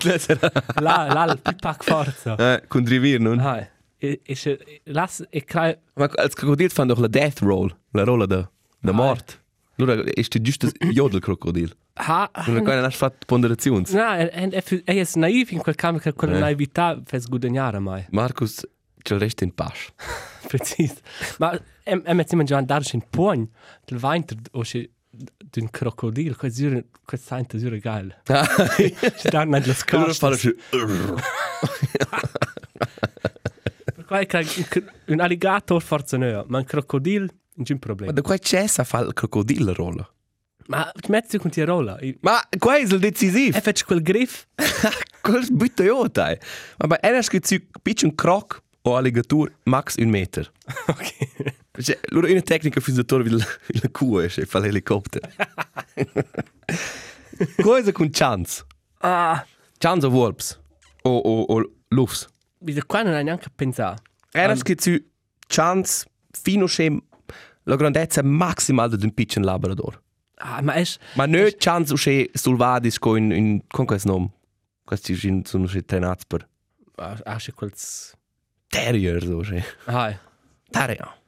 là, là, più pac forza. Eh, con Drivir, non? Hai, e, e se, las, e crai, Ma als Krokodil fanno doch la death roll, la rolla da, da mort. Allora, è giusto jodel Krokodil. ha, Non è non ha fatto ponderazioni. No, e, e, e, e è naiv in quel caso che quella Eh. naività fa sguadagnare mai. Marcus, c'è il resto in pace. [laughs] Preciso. Ma e, e metti mangiare andare in pugno, del vento o se d'un crocodilo, questo è questo è zure geil. Ci danno le Allora fanno cui che un- un alligator forza no, ma un crocodilo non c'è un Ma problema. da qua c'è sa fa il crocodilo rolla. Ma metti con ti rolla. E Ma qua è il decisivo. faccio quel griff. Cosa [laughs] butta io dai? Ma bei einer scritto piccolo croc o alligator max un meter. [laughs] Ok. Cioè, loro una tecnica fi da torre il il cuo e fa l'elicottero. [laughs] Cosa con chance? Ah, Chance o wolves? O o o lufs? Wie qua non hai neanche pensato. Era che tu chance fino schem la grandezza maximale d'un piccolo labrador. Ah, ma es Ma no chance o che sul vadis con in in con questo nome. Questi sono che trenati per ah, ah, c'è quels terrier so [laughs] che. Ah. Terrier.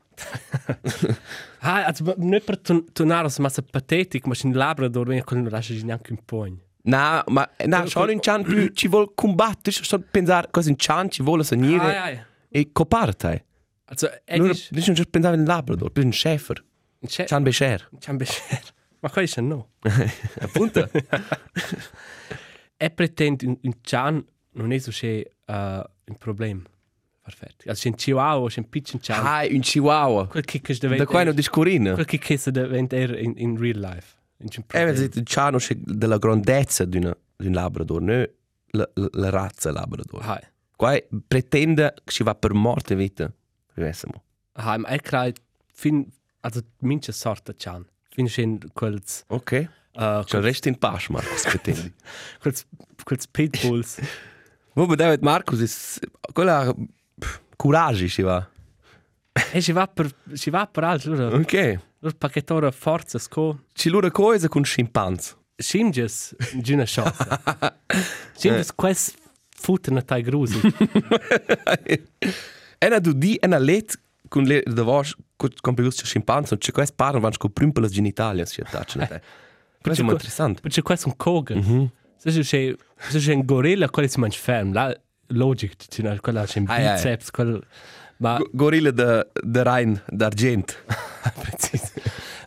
Ah, also nicht per tornare a massa patetic, ma in labrador wenn con lascia neanche un pogno. Na, ma na, schon in chan più ci vuol combattere, sto pensare cosa in chan ci vuole sanire Ah, ja. e coparte. Also, Allora, es non ci pensare in labrador, un schäfer. ist Chan becher. C'han becer. [laughs] Ma [laughs] [laughs] è no. Appunto. E pretende un, un cian non è so che uh, un problema. Perfetto. Also c'è un chihuahua, c'è un piccolo cian. Ah, un chihuahua. Quel che che Da qua non discorrina. Quel che che se in, in real life. Non c'è Eh, ma il ciano c'è della grandezza di un labrador, non la, la, la razza labrador. Ah, Qua pretende che ci va per morte vita. Rivessimo. ah, ma è credo fin also mince sorta cian. Fin c'è quels Ok. uh, C'è il resto in pace, Marcus, [laughs] pretendi. quels quels pitbulls. Wo [laughs] David Marcus ist quella courage ci va. e ci va per ci va per altro. Ok. Loro pacchettora forza sco. Ci lura cosa con scimpanz. Simges d'una chance. [laughs] Simges quest futtern tai grusi. [laughs] Ena du di ena let con le da vos con plus scimpanz und c'è quest parla vanno con primpelas genitalia si attacciano te. [laughs] Questo è interessante. Perché questo è un. Se c'è se c'è un gorilla quello si mangia ferm, la logic, c'è quella c'è un biceps, quel ma Go- Gorilla de de Rhein d'argent. [laughs] precis.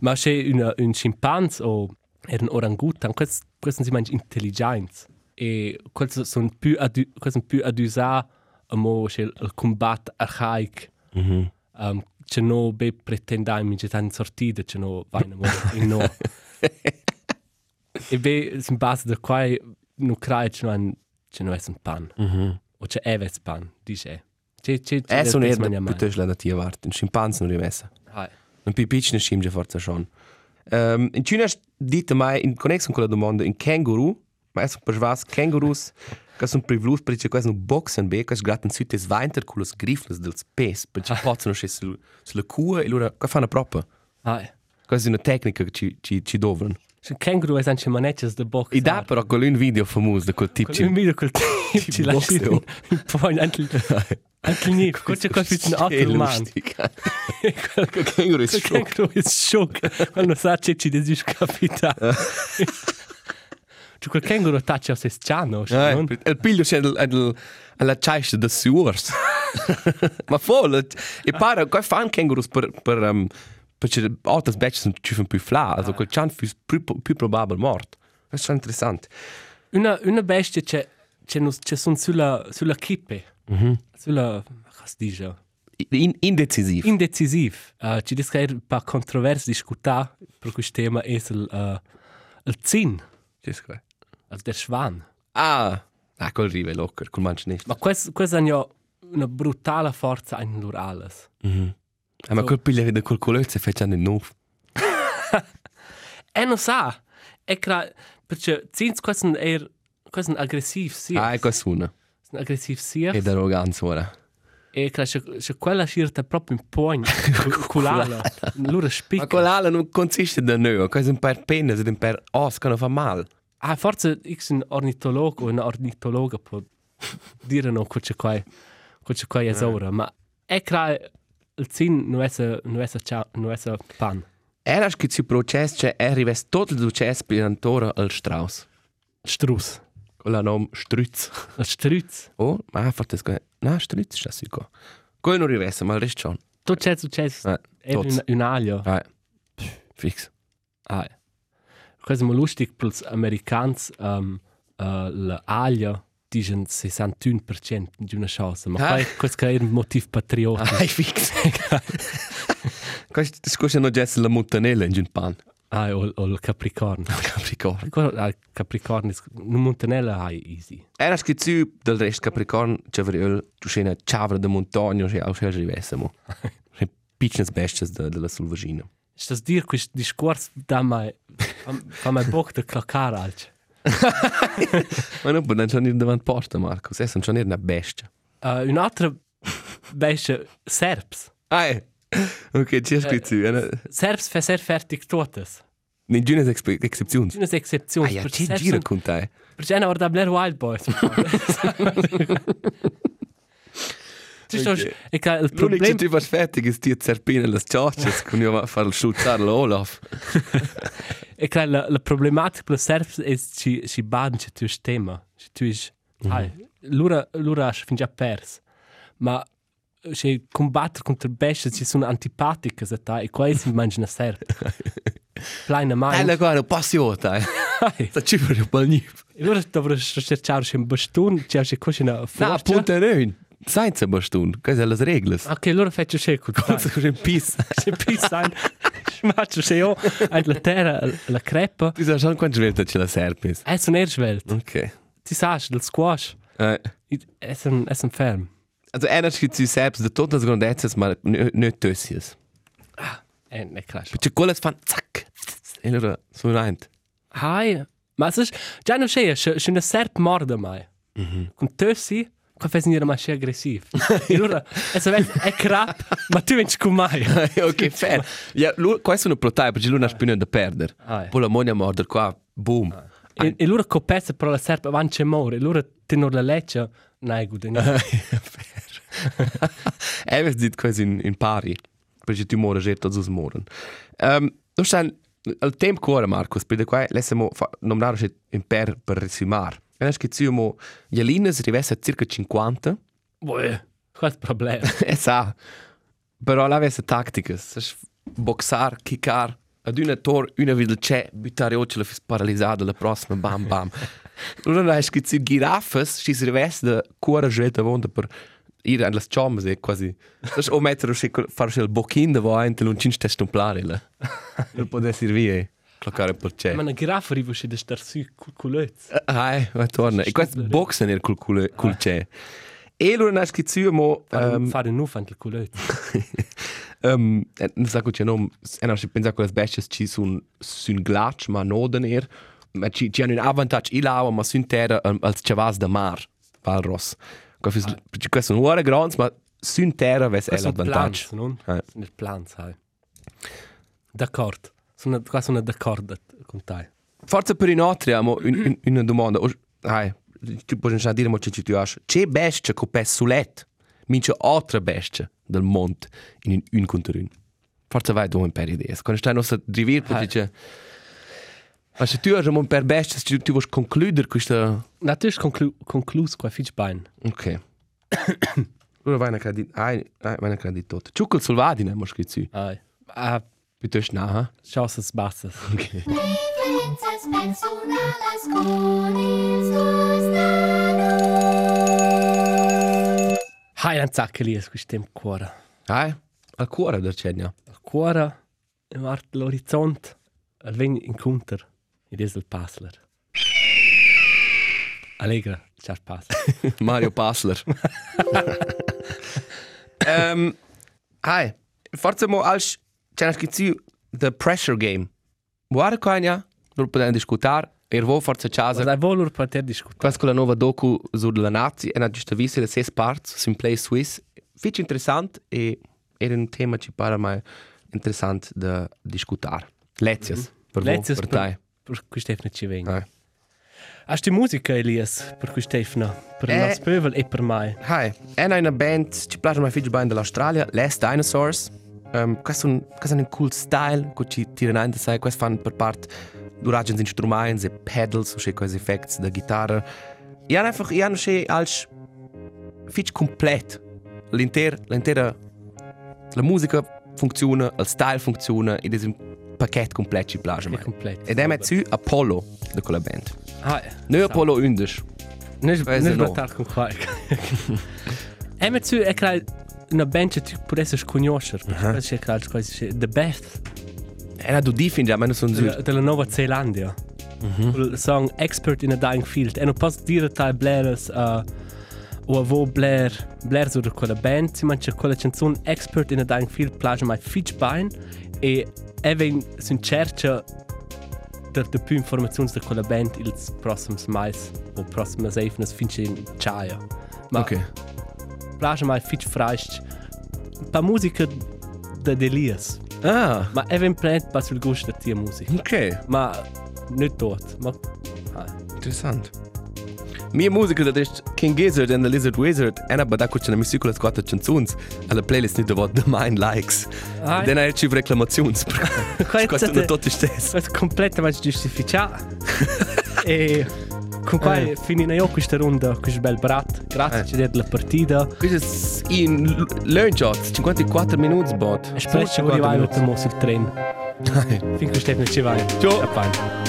Ma c'è un un scimpanz o er un orangutan, questo questo si mangia intelligenza. E questo sono più adu, questo più ad usare a mo c'è il combat archaic. Mhm. um, c'è no be pretendai mi c'è in sortita c'è no vai no in [laughs] no e be in base da quai no crai c'è no c'è no es un pan Mhm. o c'è eves pan dice c'è c'è Eh, sono des er mangia mai. piuttosto da tia vart. Un scimpanz non rimessa. Hai. Un pipicino scimge forza schon. Um, in Cina dite mai in connexion con la domanda in känguru, ma es per was kängurus che sono privlus per che questo boxen be, che sgratten sütte sveinter con los grifles dels pes, per che possono sche sul sulla cua e loro che fanno proprio. Hai. Questa è una tecnica che ci ci ci dovran. c'è känguru es anche manetches de box E da però con un video famoso de quel tipo. un video col tip ci lasci boxe, un po' anche anche ni c'è quel fit un altro man Quel känguru ist quel schon. känguru è shock quando sa c'è ci desis capita [laughs] c'è quel känguru taccia se sciano Ja, non? il piglio c'è il, il, la ciaista da suors. Ma voll, e [laughs] pare, qua fan kängurus per, per, um, perché altre specie sono più, più fla, also quel chan più, più, più probabile mort. Questo è interessante. Una, una bestia c'è, c'è, nus- c'è son sulla, sulla kippe, sulla, come si dice, In, indecisiv. indecisiv. Uh, ci è un po' controverso discutere per questo tema è il, uh, il zin, Cis qua. il der schwan. Ah, ah, col rive locker, col manch nicht. Ma questo, questo ha ja una brutale forza in loro alles. Ah, ma quel piglio da col colore si fa in nuovo. E non [laughs] sa, è che, perché zins questo è, questo è aggressiv sia. Ah, ecco suona. aggressiv sia. Ed arroganza ora. E che se, se quella scelta proprio in pugno, culala, loro Ma spicca. quell'ala non consiste da noi, è un per penne, è un per os, che non fa male. Ah, forse X un ornitologo o una ornitologa può dire no cosa qua cosa qua è ora, ma è che il zin non è non è non è pan. Era che ci processo c'è arriva tutto il successo per ancora al Strauss. Strus. Con la nome Strutz. Il struz. Oh, ma fatto che... No, Strutz c'è sì qua. Quello non riveste, ma il resto c'è. Tu c'è successo. Eh, È un, un aglio. Ah, fix. Ah. Questo è molto lustig per gli americani um, uh, l'aglio dicono 61% di una chance, ma Ah. ah. questo è un motivo patriottico. Ah, fix. Questo [laughs] scusa non c'è la montanella in un pan. Ah, o, o il [laughs] Capricorno. Capricorno. Quello- ah, Capricorno, non Montanella hai easy. Era ci del resto Capricorno c'è vero tu sei una ciavra de montagna c'è au c'è riveste mo. [laughs] C'è piccines besties de, della Sulvagina. Stas dir questo discorso da mai fa mai boc de clacar alce. [laughs] Ma non già ir davanti porta, Marco. Se non c'è una bestia. Uh, un'altra bestia serps. Ah, eh. [laughs] Ok, ci hai scritto. Eh. Serps fa ser fertig totes. Ninguna excepzione. Unas excepzioni. Ah, ja, ci gira con te. Perché è una da Blair Wild Boys. [laughs] Ci sto e che il problema che tu fai fertig è ti zerpine le ciocce, con io va a fare il shootare l'Olaf. è [laughs] che la, la problematica per serps è ci ci ci tu tema. Ci tu is ai lura lura ha fin già pers. Ma se combattere contro bestie ci sono antipatiche se ta e qua si mangia una serp. Pleina [laughs] mai. Eh, la guarda, passiota, eh. Sta ci per il bagnif. E allora dovrei cercare un bastone, c'è c'è così una No, forza. punta neun. Senza bastun. Queste sono le regole. Ok, allora faccio cerco. Cosa in pista? Se pisa ein, schmatsch se io ein la terra la crepa. Tu sai già quanto sveglia c'è la serpis. Es un erschwelt. Ok. Ti sagst del squash. Eh. Es un es un ferm. Also, schickt sich selbst de todas grandezas, ma nicht tössies. Eh, ne crash. Perché quelle fan zack. E allora, so reint. Hai, ma es ist già non c'è, c'è una serp morda mai. Con tössi, qua fai sentire mai c'è aggressiv. E allora, es è è crap, ma tu vinci con mai. [laughs] ok, [laughs] fair. Ja, lui, qua sono protai, perché lui non ha più da perdere. Ah, eh. Poi la moglie morder qua, boom. E, e allora copezza però la serp avanti more, e allora tenor la leccia, nai gude. [laughs] [laughs] Eves dit quasi in, in pari. Perché tu mora già tots os moren. Um, tu stan, il tempo cuore, Marcos, per qua, lassamo nominare già in per per resumar. E adesso che ziamo, gli alines rivesse circa 50. Boah, qual problema? [laughs] e sa. Però la avesse tattiche. Saš boxar, kickar. Ad una tor, una vide c'è, buttare occhio la fis paralizzata, la prossima, bam, bam. [laughs] Allora hai scritto giraffes, ci si riveste da cuore già vonda per ir alle ciamas e quasi. Saš o mettere fare il bocchin da voi, non ci stai stomplare. Non può servire. Claccare per c'è. Ma una giraffa arriva da star su col culezzo. Ah, va torna. E questo boxen nel cul cul cul c'è. E allora hai scritto mo Um, fare un ufant il culezzo. Um, non sa che non, e non si pensa che le bestie ci sono su un ghiaccio, ma non da nero. Ma ci, ci hanno un vantaggio in lava, ma su in terra um, als chavas da mar, Valros. Questo ah. sono ore grandi, ma su in terra vesse è Sono l'avvantaggio. plans, non? Eh. Sono i plans, sai. D'accordo. Sono, qua sono d'accordo con te. Forse per in altri abbiamo un, un, una domanda. O- Ai, tu puoi già dire, ma ci tu hai. C'è bestia che per sulet, mince altre bestie del mondo in un, un contro un. Forse vai tu un per idee. Quando stai nostra drivir, poi Ai. Ma se tu [coughs] hai un per bestie, tu, tu vuoi concludere questa... Natürlich conclu conclus qua fitch bein. Ok. Allora vai una credit... Ai, ai, vai una credit tot. Ciù col solvadine, ma scritto. Ai. Ah, Piuttosto no, eh? chancas bassas. Ok. Diferencias personales con estos danos. Hai un zacca lì, questo tempo cuore. Ai, al cuore del cegna. Il cuore, e l'orizzonte, e veni incontr, ed es il passler. Allegra, ciao pass. [laughs] Mario Passler. [laughs] um, hai, forse mo als c'è una The Pressure Game. Guarda qua, ja, lo possiamo discutere. E vo forse casa. Dai volur poter discutere. Questa è la nuova docu sulla Nazi e ha giusto visto le sei parti su Play Swiss. Fitch interessante e era un tema che pare mai interessante da discutere. Lezias. Per voi, Lezias per per- te. Per cui Stefano ci venga. Hai. Hast du musica, Elias? Per cui Stefano? Per Eh. nostro pövel e per mai. Hi, è una band, ci piace mai figlio band dell'Australia, Les Dinosaurs. Um, questo è un, questo è un cool style, che ci tirano in sai, questo fanno per parte durante gli strumenti e pedals, o questi effetti da chitarra. E hanno einfach, e hanno che als figlio completo. L'intera, l'intera, la musica funziona, il style funziona, ed è un pacchetto completo ci piace È mai. completo. Ed è mezzo Apollo di quella band. Ah, Noi Apollo 11. Non è Weiß ich noch. batar con qua. Me tu è che una band che tu potessi conoscere. Perché è che quasi The Best. Era du die finde, aber sono della, della Nuova Zelandia. Il song Expert in a Dying Field. E non posso dire tal bleres uh, o avo Blair, Blair sur quella band, si mangia quella canzone Expert in a Dying Field, plagia mai fitch bain, e even sin cerca der de più informazioni da quella band ils prossims mais o prossimas eifnas finche in Chaya. Ma Ok. plagia mai fitch freist, pa musica da Delias. Ah, Ma even prend pa sul gusto da tia musica. ok. Ma nicht tot. Ma. Interessant. Mia musica da ist King Gizzard and the Lizard Wizard, ena bada ko c'è na musica las quattro canzuns, alla playlist ni davot the mind likes. Ah, Den hai ci reclamazions. Questo [laughs] non tutto stesso. Questo è completamente giustificato. [laughs] e con qua Eh. finina io questa ronda, questo bel brat. Grazie Eh. ci della partita. Questo è in learn shots, 54 minuti bot. E spero che vi vai per mo sul treno. Finché Stefano ci vai. Ciao.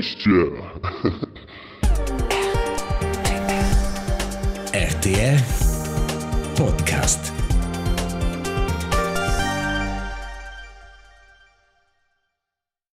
Ué,